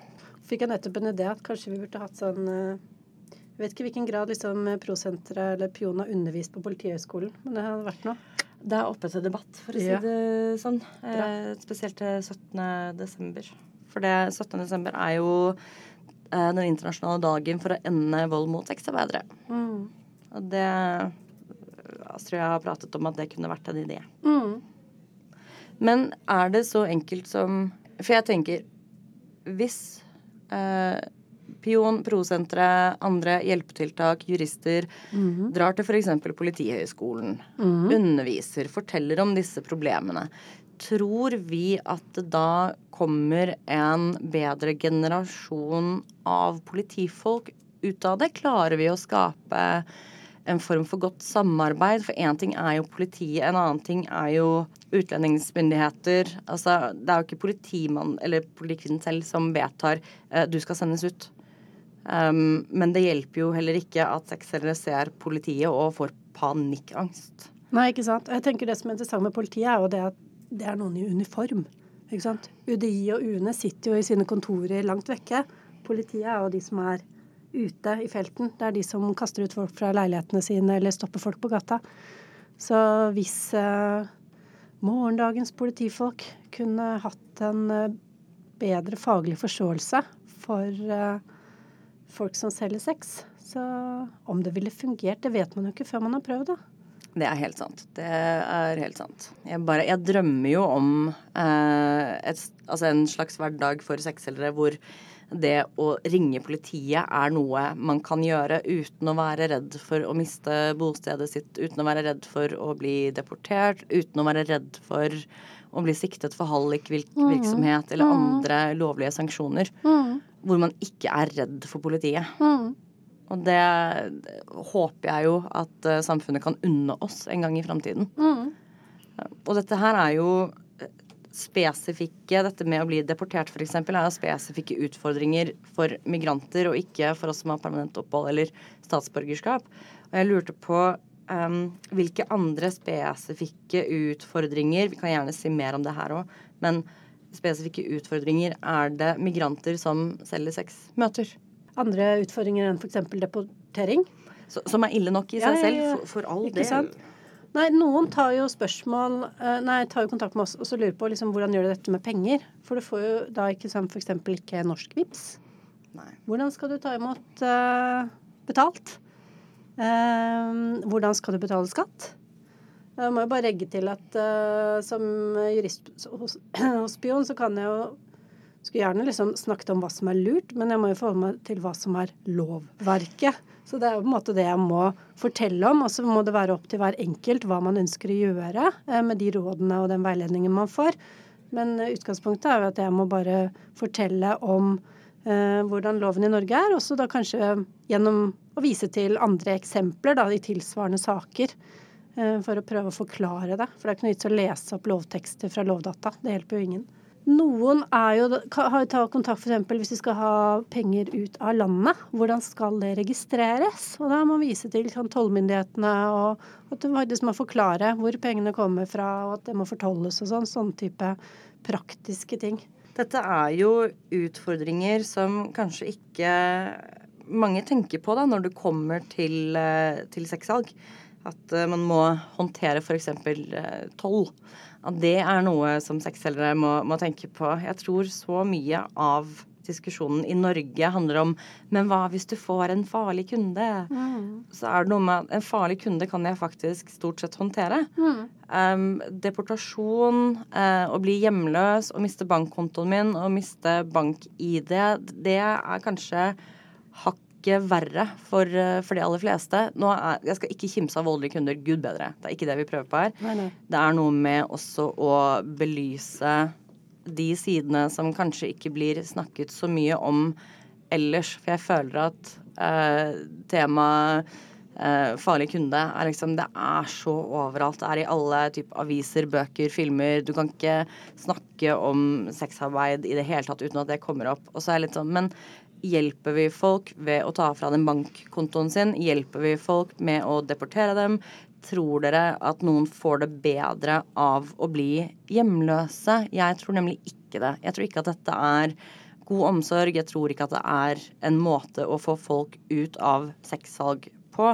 fikk jeg nettopp en idé at kanskje vi burde hatt sånn eh, Jeg vet ikke hvilken grad liksom prosenteret eller Pion har undervist på Politihøgskolen, men det hadde vært noe. Det er oppe til debatt, for å si ja. det sånn. Eh, spesielt til 17. desember. For det 17. desember er jo eh, den internasjonale dagen for å ende vold mot sexarbeidere. Mm. Og det Astrid har pratet om at det kunne vært en idé. Mm. Men er det så enkelt som For jeg tenker Hvis eh, Pion, Prosenteret, andre hjelpetiltak, jurister mm -hmm. drar til f.eks. Politihøgskolen, mm -hmm. underviser, forteller om disse problemene. Tror vi at det da kommer en bedre generasjon av politifolk ut av det? Klarer vi å skape en form for godt samarbeid. For én ting er jo politiet, en annen ting er jo utlendingsmyndigheter. Altså, det er jo ikke politimann eller politikvinnen selv som vedtar eh, du skal sendes ut. Um, men det hjelper jo heller ikke at sexselgere ser politiet og får panikkangst. Nei, ikke sant. Jeg tenker Det som er interessant med politiet, er jo det at det er noen i uniform. Ikke sant? UDI og UNE sitter jo i sine kontorer langt vekke. Politiet er jo de som er ute i felten. Det er de som kaster ut folk fra leilighetene sine eller stopper folk på gata. Så hvis eh, morgendagens politifolk kunne hatt en eh, bedre faglig forståelse for eh, folk som selger sex, så om det ville fungert, det vet man jo ikke før man har prøvd, da. Det er helt sant. Det er helt sant. Jeg, bare, jeg drømmer jo om eh, et, altså en slags hverdag for sexselgere hvor det å ringe politiet er noe man kan gjøre uten å være redd for å miste bostedet sitt, uten å være redd for å bli deportert, uten å være redd for å bli siktet for hallikvirksomhet eller mm. andre lovlige sanksjoner. Mm. Hvor man ikke er redd for politiet. Mm. Og det håper jeg jo at uh, samfunnet kan unne oss en gang i framtiden. Og dette her er jo spesifikke Dette med å bli deportert f.eks. er spesifikke utfordringer for migranter, og ikke for oss som har permanent opphold eller statsborgerskap. Og jeg lurte på um, hvilke andre spesifikke utfordringer Vi kan gjerne si mer om det her òg, men spesifikke utfordringer er det migranter som selger sex, møter? andre utfordringer enn f.eks. deportering. Så, som er ille nok i seg ja, selv, for, for all del. Sant? Nei, noen tar jo spørsmål eh, Nei, tar jo kontakt med oss og så lurer på liksom, hvordan gjør du dette med penger. For du får jo da ikke sånn f.eks. ikke norsk VIPS. Nei. Hvordan skal du ta imot uh, betalt? Uh, hvordan skal du betale skatt? Jeg må jo bare legge til at uh, som jurist hos, hos Spion, så kan jeg jo skulle gjerne liksom snakket om hva som er lurt, men jeg må jo forholde meg til hva som er lovverket. Så det er jo på en måte det jeg må fortelle om. Og så må det være opp til hver enkelt hva man ønsker å gjøre eh, med de rådene og den veiledningen man får. Men eh, utgangspunktet er jo at jeg må bare fortelle om eh, hvordan loven i Norge er, også da kanskje gjennom å vise til andre eksempler da, i tilsvarende saker. Eh, for å prøve å forklare det. For det er ikke noe vits å lese opp lovtekster fra Lovdata. Det hjelper jo ingen. Noen er jo, har ta kontakt f.eks. hvis de skal ha penger ut av landet. Hvordan skal det registreres? Og da må man vise til sånn, tollmyndighetene og at det faktisk må forklare hvor pengene kommer fra, og at det må fortolles og sånn. Sånn type praktiske ting. Dette er jo utfordringer som kanskje ikke mange tenker på da, når det kommer til, eh, til sexsalg. At eh, man må håndtere f.eks. Eh, toll at det er noe som sexselgere må, må tenke på. Jeg tror så mye av diskusjonen i Norge handler om Men hva hvis du får en farlig kunde? Mm. Så er det noe med at en farlig kunde kan jeg faktisk stort sett håndtere. Mm. Um, deportasjon, uh, å bli hjemløs, å miste bankkontoen min, å miste bank-ID, det er kanskje hakk ikke verre for, eh, for, de aller fleste. Nå er, jeg skal ikke kimse av voldelige kunder. Gud bedre. Det er ikke det vi prøver på her. Nei, nei. Det er noe med også å belyse de sidene som kanskje ikke blir snakket så mye om ellers. For jeg føler at eh, temaet eh, farlig kunde er liksom Det er så overalt. Det er i alle typer aviser, bøker, filmer. Du kan ikke snakke om sexarbeid i det hele tatt uten at det kommer opp. Og så er jeg litt sånn Men Hjelper vi folk ved å ta fra dem bankkontoen sin? Hjelper vi folk med å deportere dem? Tror dere at noen får det bedre av å bli hjemløse? Jeg tror nemlig ikke det. Jeg tror ikke at dette er god omsorg. Jeg tror ikke at det er en måte å få folk ut av sexsalg på.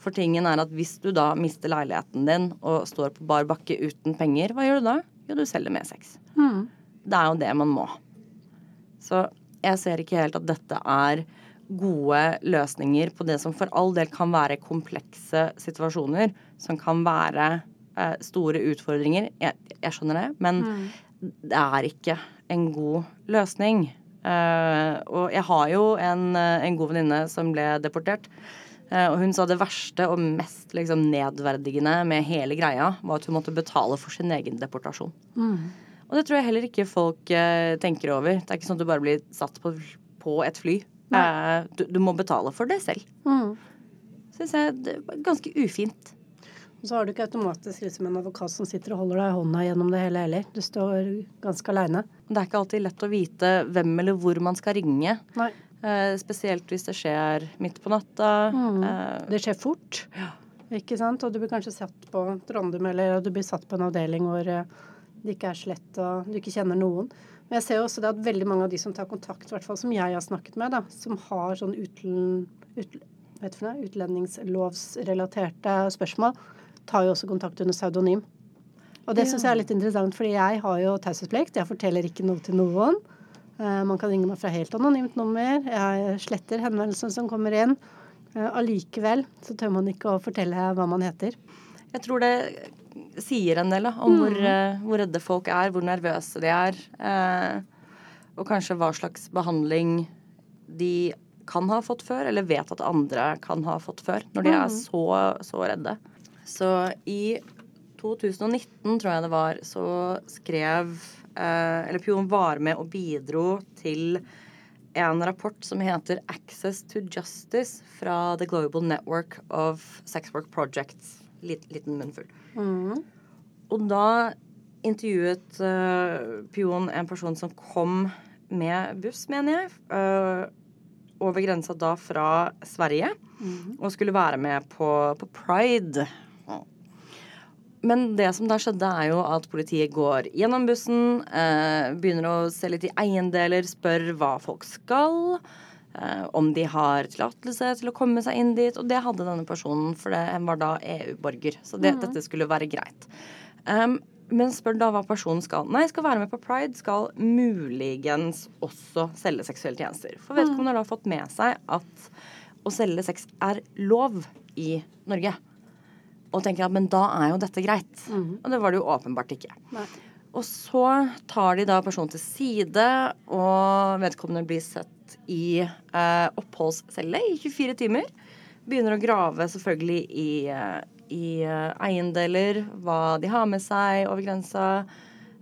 For tingen er at hvis du da mister leiligheten din og står på bar bakke uten penger, hva gjør du da? Jo, du selger med sex. Mm. Det er jo det man må. Så jeg ser ikke helt at dette er gode løsninger på det som for all del kan være komplekse situasjoner, som kan være eh, store utfordringer. Jeg, jeg, skjønner det, men mm. det er ikke en god løsning. Uh, og jeg har jo en, eh, en god venninne som ble deportert. Uh, og hun sa det verste og mest liksom, nedverdigende med hele greia var at hun måtte betale for sin egen deportasjon. Mm. Og det tror jeg heller ikke folk eh, tenker over. Det er ikke sånn at du bare blir satt på, på et fly. Eh, du, du, må betale for det selv. Mm. Syns jeg det er ganske ufint. Og så har du ikke automatisk liksom en advokat som sitter og holder deg i hånda gjennom det hele heller. Du står ganske aleine. Det er ikke alltid lett å vite hvem eller hvor man skal ringe. Nei. Eh, spesielt hvis det skjer midt på natta. Mm. Eh, det skjer fort. Ja. Ikke sant? Og du blir kanskje satt på Trondheim, eller du blir satt på en avdeling hvor eh, det ikke er så lett og du ikke kjenner noen. Men jeg ser også det at veldig mange av de som tar kontakt, hvert fall som jeg har snakket med, da, som har sånn utlen, ut, utlendingslovsrelaterte spørsmål, tar jo også kontakt under pseudonym. Og det ja. syns jeg er litt interessant, fordi jeg har jo taushetsplikt. Jeg forteller ikke noe til noen. Uh, man kan ringe meg fra helt anonymt nummer. Jeg sletter henvendelsene som kommer inn. Uh, allikevel så tør man ikke å fortelle hva man heter. Jeg tror det sier en del da, om mm. hvor, uh, hvor, redde folk er, hvor nervøse de er. Uh, og kanskje hva slags behandling de kan ha fått før, eller vet at andre kan ha fått før, når de er mm. så, så redde. Så i 2019, tror jeg det var, så skrev uh, Eller Pion var med og bidro til en rapport som heter 'Access to Justice' fra The Global Network of Sex Work Liten munnfull. Mm. Og da intervjuet uh, Pion en person som kom med buss, mener jeg, uh, over grensa da fra Sverige, mm. og skulle være med på, på, Pride. Men det som da skjedde, er jo at politiet går gjennom bussen, uh, begynner å se litt i eiendeler, spør hva folk skal. Eh, om de har tillatelse til å komme seg inn dit. Og det hadde denne personen, for det var da EU-borger. Så det, dette skulle være greit. Um, men spør da hva personen skal. Nei, skal være med på pride, skal muligens også selge seksuelle tjenester. For vedkommende har da fått med seg at å selge sex er lov i Norge. Og tenker at men da er jo dette greit. Og det var det jo åpenbart ikke. Nei. Og så tar de da personen til side, og vedkommende blir sett i eh, oppholdscelle i 24 timer. Begynner å grave selvfølgelig i, eh, i eh, eiendeler, hva de har med seg over grensa.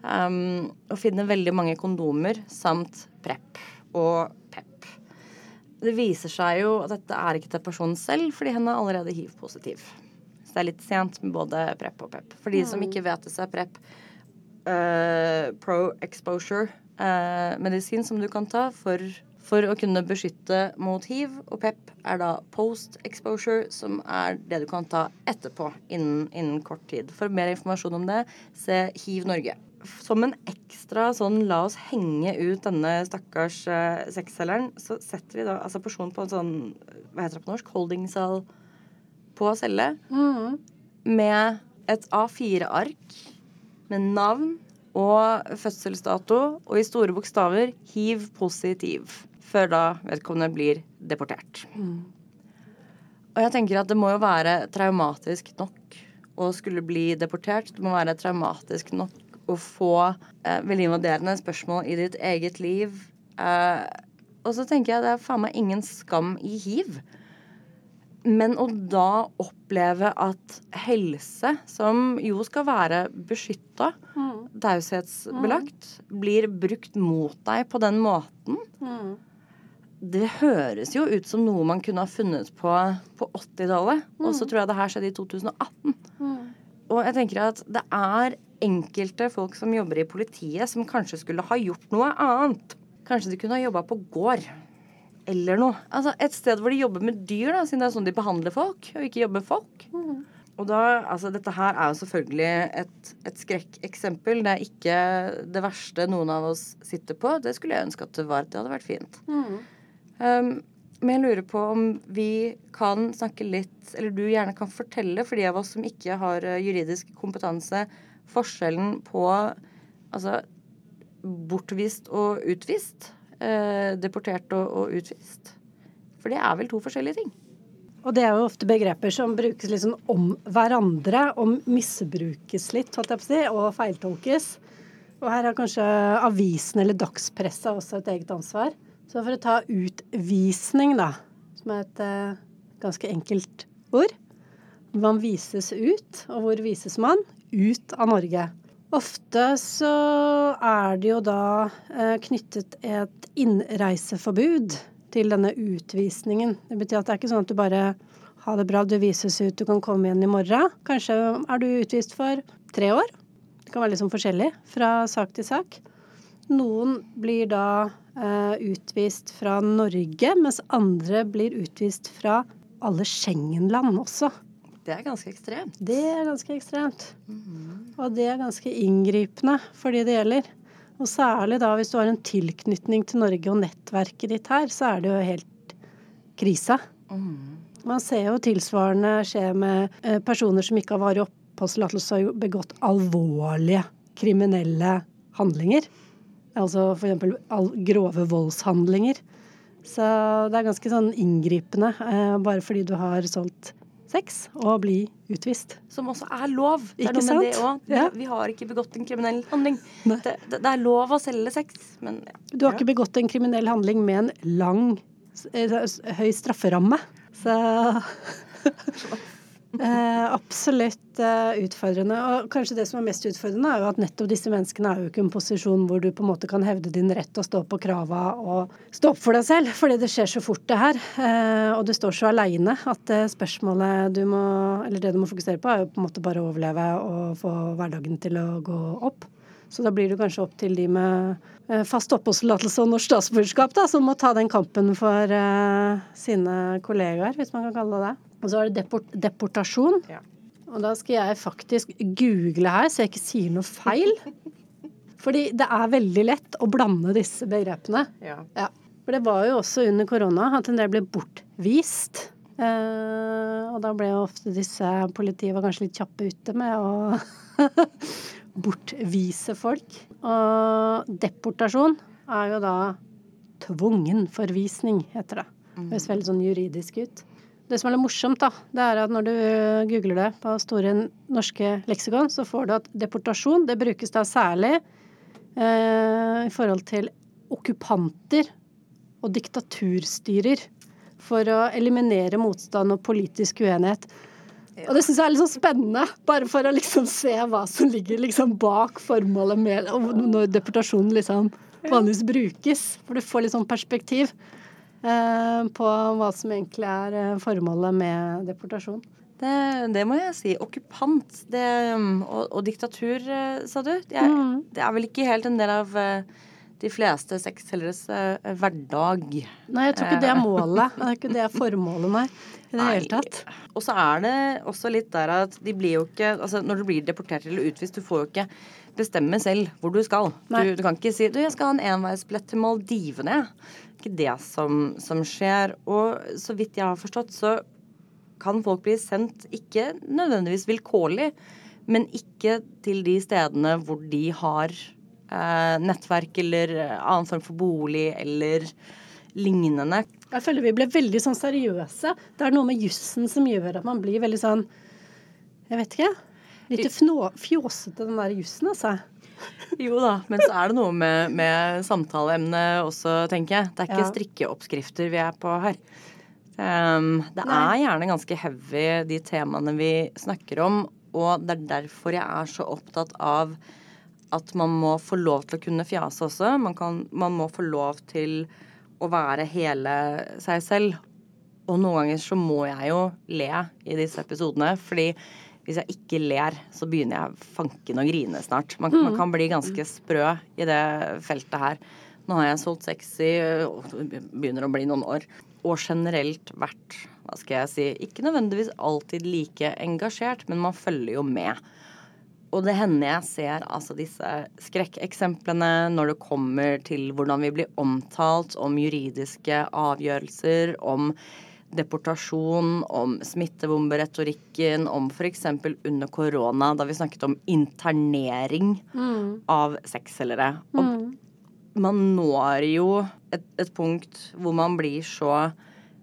Um, og finner veldig mange kondomer samt PREP og PEP. Det viser seg jo at dette er ikke til personen selv, fordi henne er allerede hiv-positiv. Så det er litt sent med både PREP og PEP. For de som ikke vet det, så er PREP uh, pro exposure uh, medisin som du kan ta for, for å kunne beskytte mot hiv. Og PEP er da post exposure, som er det du kan ta etterpå innen, innen kort tid. For mer informasjon om det, se Hiv Norge. Som en ekstra sånn la oss henge ut denne stakkars uh, sexselgeren, så setter vi da altså personen på en sånn hva heter det på norsk, holdingcell på celle mm. med et A4-ark med navn og fødselsdato og i store bokstaver hiv-positiv. Før da vedkommende blir deportert. Og jeg tenker at det må jo være traumatisk nok å skulle bli deportert. Det må være traumatisk nok å få eh, veldig invaderende spørsmål i ditt eget liv. Eh, og så tenker jeg det er faen meg ingen skam i hiv. Men å da oppleve at helse, som jo skal være beskytta, taushetsbelagt, blir brukt mot deg på den måten, det høres jo ut som noe man kunne ha funnet på på 80-tallet. Og så tror jeg det her skjedde i 2018. Og jeg tenker at det er enkelte folk som jobber i politiet, som kanskje skulle ha gjort noe annet. Kanskje de kunne ha jobba på gård. Eller noe. Altså Et sted hvor de jobber med dyr, da, siden det er sånn de behandler folk, og ikke jobber med folk. Og da, altså Dette her er jo selvfølgelig et, et skrekkeksempel. Det er ikke det verste noen av oss sitter på. Det skulle jeg ønske at det var. Det hadde vært fint. Um, men jeg lurer på om vi kan snakke litt, eller du gjerne kan fortelle for de av oss som ikke har eh, juridisk kompetanse, forskjellen på altså bortvist og utvist. Eh, deportert og, utvist. For det er vel to forskjellige ting. Og det er jo ofte begreper som brukes sånn om hverandre, og misbrukes litt, holdt jeg på å si, og feiltolkes. Og her har kanskje avisen eller dagspressa også et eget ansvar. Så for å ta utvisning, da, som er et uh, ganske enkelt ord. Man vises ut, og hvor vises man? Ut av Norge. Ofte så er det jo da uh, knyttet et innreiseforbud til denne utvisningen. Det betyr at det er ikke sånn at du bare ha det bra, du vises ut, du kan komme igjen i morgen. Kanskje er du utvist for tre år. Det kan være litt sånn forskjellig fra sak til sak. Noen blir da utvist fra Norge, mens andre blir utvist fra alle Schengen-land også. Det er ganske ekstremt. Det er ganske ekstremt. Og det er ganske inngripende for de det gjelder. Og særlig da hvis du har en tilknytning til Norge og nettverket ditt her, så er det jo helt krise. Man ser jo tilsvarende skje med eh, personer som ikke har varig oppholdstillatelse og har begått alvorlige kriminelle handlinger. Altså f.eks. grove voldshandlinger. Så det er ganske sånn inngripende eh, bare fordi du har solgt sex og bli utvist. Som også er lov. Det er Ikke sant? det også. Vi, Ja. vi har ikke begått en kriminell handling. Det, det, det er lov å selge sex, men ja. Du har ikke begått en kriminell handling med en lang, eh, høy strafferamme. Så eh, Absolutt eh, utfordrende. Og kanskje det som er mest utfordrende, er jo at nettopp disse menneskene er jo ikke en posisjon hvor du på en måte kan hevde din rett og stå på krava og stå opp for deg selv, fordi det skjer så fort det her. Eh, og du står så aleine at eh, spørsmålet du må, eller det du må fokusere på, er jo på en måte bare å overleve og få hverdagen til å gå opp. Så da blir det kanskje opp til de med eh, fast oppholdstillatelse og norsk statsborgerskap, da, som må ta den kampen for uh, sine kollegaer, hvis man kan kalle det det. Og så er det deport deportasjon. Ja. Og da skal jeg faktisk google her, så jeg ikke sier noe feil. Fordi det er veldig lett å blande disse begrepene. Ja. Ja. For det var jo også under korona at en del ble bortvist. Eh, og da ble jo ofte disse politiet var kanskje litt kjappe ute med å bortvise folk. Og deportasjon er jo da tvungen forvisning, heter det. Det høres veldig sånn juridisk ut. Det som er litt morsomt, da, det er at når du googler det på Store norske leksikon, så får du at deportasjon, det brukes da særlig eh, i forhold til okkupanter og diktaturstyrer for å eliminere motstand og politisk uenighet. Og det syns jeg er litt sånn spennende, bare for å liksom se hva som ligger liksom bak formålet med Når deportasjonen liksom vanligvis brukes. For du får litt sånn perspektiv eh, på hva som egentlig er eh, formålet med deportasjon. Det, det må jeg si. Okkupant det, og, og diktatur, eh, sa du. Det er, mm. det er, vel ikke helt en del av de fleste sexselgeres hverdag. Nei, jeg tror ikke det er målet. Det er ikke det formålet, nei i det hele tatt. Og så er det også litt der at de blir jo ikke Altså når du blir deportert eller utvist, du får jo ikke bestemme selv hvor du skal. Du, du, kan ikke si du, jeg skal ha en enveisbillett til Maldivene. Det er Ikke det som, som skjer. Og så vidt jeg har forstått, så kan folk bli sendt ikke nødvendigvis vilkårlig, men ikke til de stedene hvor de har eh, nettverk eller annen form for bolig eller lignende. Jeg føler vi ble veldig sånn seriøse. Det er noe med jussen som gjør at man blir veldig sånn Jeg vet ikke. Litt fjåsete, den der jussen, altså. Jo da, men så er det noe med, med samtaleemnet også, tenker jeg. Det er ikke ja. strikkeoppskrifter vi er på her. Um, det Nei. er gjerne ganske heavy, de temaene vi snakker om. Og det er derfor jeg er så opptatt av at man må få lov til å kunne fjase også. Man, kan, man må få lov til å være hele seg selv. Og noen ganger så må jeg jo le i disse episodene, fordi hvis jeg ikke ler, så begynner jeg fanken å grine snart. Man, mm. man, kan bli ganske sprø i det feltet her. Nå har jeg solgt sexy, og begynner å bli noen år. Og generelt vært, hva skal jeg si, ikke nødvendigvis alltid like engasjert, men man følger jo med. Og det hender jeg ser altså disse skrekkeksemplene når det kommer til hvordan vi blir omtalt om juridiske avgjørelser, om deportasjon, om smittebomberetorikken, om f.eks. under korona, da vi snakket om internering mm. av sexselgere. Og mm. man når jo et, et punkt hvor man blir så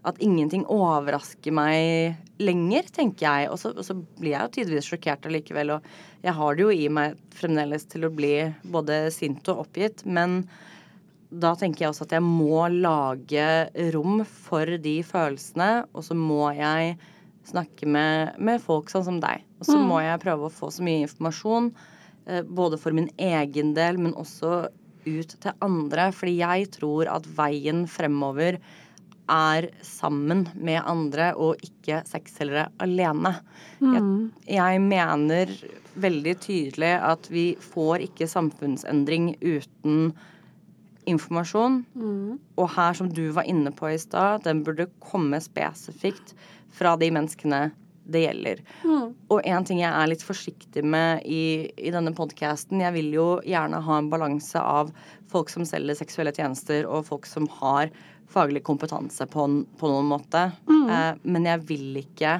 at ingenting overrasker meg lenger, tenker jeg. Og så, og så blir jeg jo tidvis sjokkert allikevel. Og jeg har det jo i meg fremdeles til å bli både sint og oppgitt. Men da tenker jeg også at jeg må lage rom for de følelsene. Og så må jeg snakke med, med folk sånn som deg. Og så mm. må jeg prøve å få så mye informasjon. Eh, både for min egen del, men også ut til andre. Fordi jeg tror at veien fremover er sammen med andre og ikke sexselgere alene. Mm. Jeg, jeg, mener veldig tydelig at vi får ikke samfunnsendring uten informasjon. Mm. Og her, som du var inne på i stad, den burde komme spesifikt fra de menneskene det gjelder. Mm. Og en ting jeg er litt forsiktig med i, i denne podkasten Jeg vil jo gjerne ha en balanse av folk som selger seksuelle tjenester, og folk som har faglig kompetanse på, på noen måte. Mm. Eh, men jeg vil ikke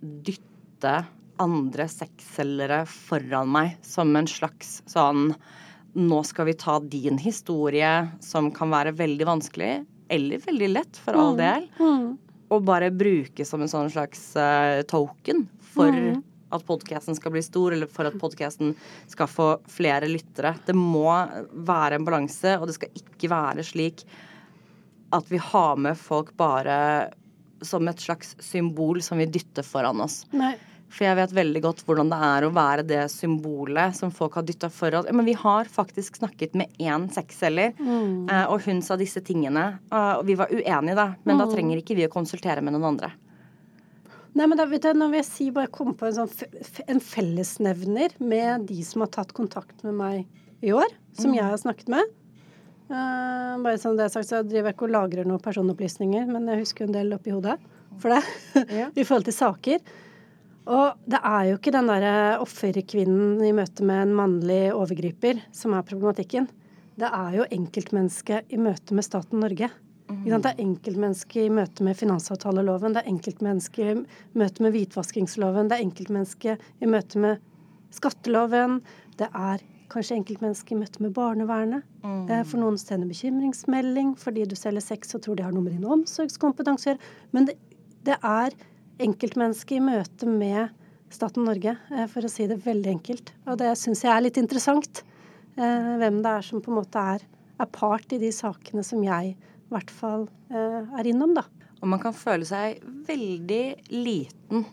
dytte andre sexselgere foran meg som en slags sånn Nå skal vi ta din historie, som kan være veldig vanskelig, eller veldig lett, for all mm. del, mm. og bare bruke som en sånn slags uh, token for mm. at podkasten skal bli stor, eller for at podkasten skal få flere lyttere. Det må være en balanse, og det skal ikke være slik at vi har med folk bare som et slags symbol som vi dytter foran oss. Nei. For jeg vet veldig godt hvordan det er å være det symbolet som folk har dytta foran. Men vi har faktisk snakket med én sexselger, mm. Eh, og hun sa disse tingene. Og vi var uenige, da, men mm. da trenger ikke vi å konsultere med noen andre. Nei, men da vet jeg, Nå vil jeg si bare komme på en, sånn, en fellesnevner med de som har tatt kontakt med meg i år, som mm. jeg har snakket med. Uh, bare som det er sagt, så driver jeg ikke og lagrer noen personopplysninger, men jeg husker en del oppi hodet for det. Ja. I forhold til saker. Og det er jo ikke den derre offerkvinnen i møte med en mannlig overgriper som er problematikken. det er jo enkeltmennesket i møte med staten Norge. Mm. Det er enkeltmennesket i møte med finansavtaleloven, det er enkeltmennesket i møte med hvitvaskingsloven, det er enkeltmennesket i møte med skatteloven, det er kanskje enkeltmennesker møte med barnevernet. Mm. Eh, for noen sender bekymringsmelding fordi du selger sex og tror de har noe med din omsorgskompetanse å gjøre. Men det, det er enkeltmennesket i møte med staten Norge, eh, for å si det veldig enkelt. Og det syns jeg er litt interessant. Eh, hvem det er som på en måte er, er part i de sakene som jeg i hvert fall er innom, da. Og man kan føle seg veldig liten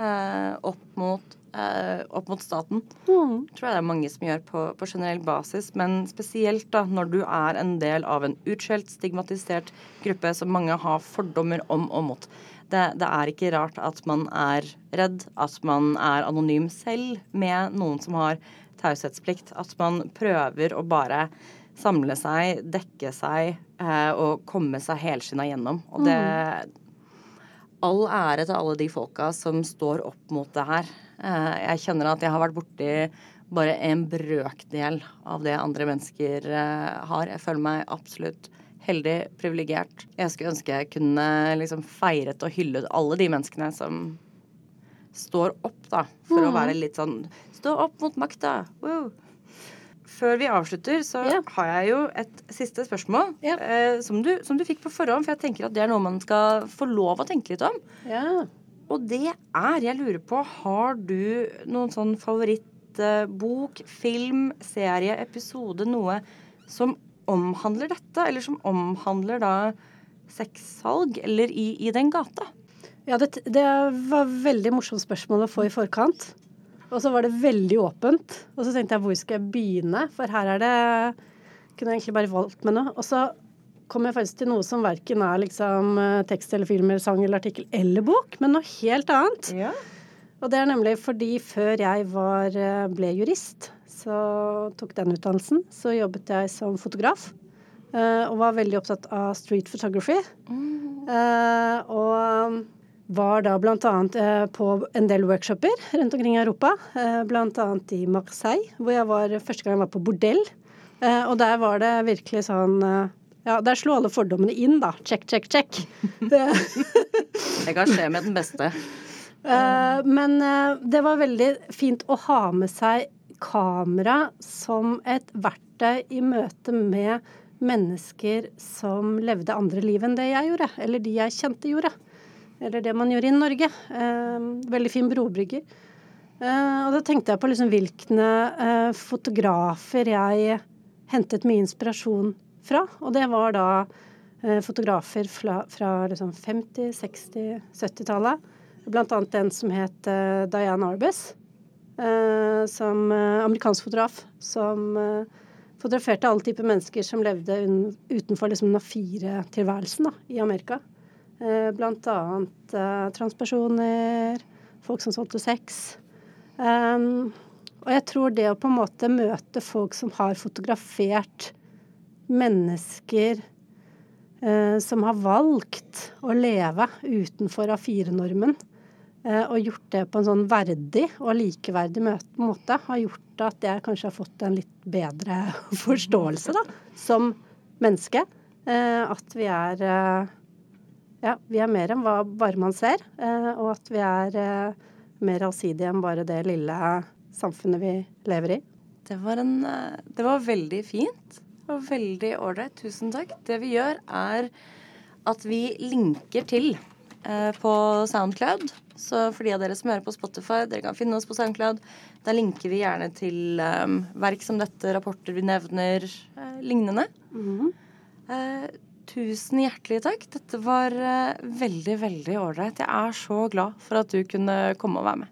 eh, opp, mot, eh, opp, mot, staten. Mm. Tror jeg det er mange som gjør på, på, generell basis, men spesielt da når du er en del av en utskjelt, stigmatisert gruppe som mange har fordommer om og mot. Det, det, er ikke rart at man er redd, at man er anonym selv med noen som har taushetsplikt. At man prøver å bare samle seg, dekke seg eh, og komme seg helskinna gjennom. Og det All ære til alle de folka som står opp mot det her. Eh, jeg kjenner at jeg har vært borti bare en brøkdel av det andre mennesker eh, har. Jeg føler meg absolutt heldig, privilegert. Jeg skulle ønske jeg kunne liksom feiret og hyllet alle de menneskene som står opp, da, for mm. å være litt sånn Stå opp mot makta! Wow. Før vi avslutter, så yeah. har jeg jo et siste spørsmål yeah. eh, som, du, som, du, fikk på forhånd, for jeg tenker at det er noe man skal få lov å tenke litt om. Ja. Og det er, jeg lurer på, har du noen sånn favorittbok, eh, film, serie, episode, noe som omhandler dette, eller som omhandler da sexsalg, eller i, i den gata? Ja, det, det var veldig morsomt spørsmål å få i forkant. Og så var det veldig åpent. Og så tenkte jeg hvor skal jeg begynne? For her er det Kunne jeg egentlig bare valgt med noe. Og så kom jeg faktisk til noe som verken er liksom eh, tekst eller film eller sang eller artikkel eller bok, men noe helt annet. Ja. Og det er nemlig fordi før jeg var, eh, ble jurist, så tok den utdannelsen, så jobbet jeg som fotograf. Eh, og var veldig opptatt av street photography. Mm. og var da bl.a. På en del workshoper rundt omkring i Europa. Bl.a. i Marseille, hvor jeg var første gang jeg var på bordell. Og der var det virkelig sånn Ja, der slo alle fordommene inn, da. Check, check, check. det kan skje med den beste. Men det var veldig fint å ha med seg kamera som et verktøy i møte med mennesker som levde andre liv enn det jeg gjorde, eller de jeg kjente gjorde. Eller det man gjør i Norge. Uh, veldig fin brobrygger. Og da tenkte jeg på liksom hvilke fotografer jeg hentet mye inspirasjon fra. Og det var da fotografer fra, fra liksom 50-, 60-, 70-tallet. Blant annet den som het Diane Arbus. som amerikansk fotograf. Som fotograferte alle typer mennesker som levde utenfor liksom den A4-tilværelsen i Amerika. Eh, blant annet eh, transpersoner, folk som solgte sex. Og jeg tror det å på en måte møte folk som har fotografert mennesker eh, som har valgt å leve utenfor A4-normen, eh, og gjort det på en sånn verdig og likeverdig måte, har gjort at jeg kanskje har fått en litt bedre forståelse da, som menneske. Eh, at vi er ja, vi er mer enn hva bare man ser, eh, og at vi er eh, mer allsidige enn bare det lille samfunnet vi lever i. Det var, en, eh, det var veldig fint og veldig ålreit. Tusen takk. Det vi gjør, er at vi linker til på Soundcloud. Så for de av dere som hører på Spotify, dere kan finne oss på Soundcloud. Der linker vi gjerne til eh, verk som dette, rapporter vi nevner, eh, lignende. Mm -hmm. Tusen hjertelig takk. Dette var uh, veldig, veldig ålreit. Jeg er så glad for at du kunne komme og være med.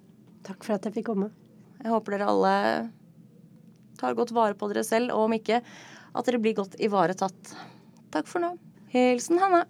Takk for at jeg fikk komme. Jeg håper dere alle tar godt vare på dere selv, og om ikke, at dere blir godt ivaretatt. Takk for nå. Hilsen Hanne.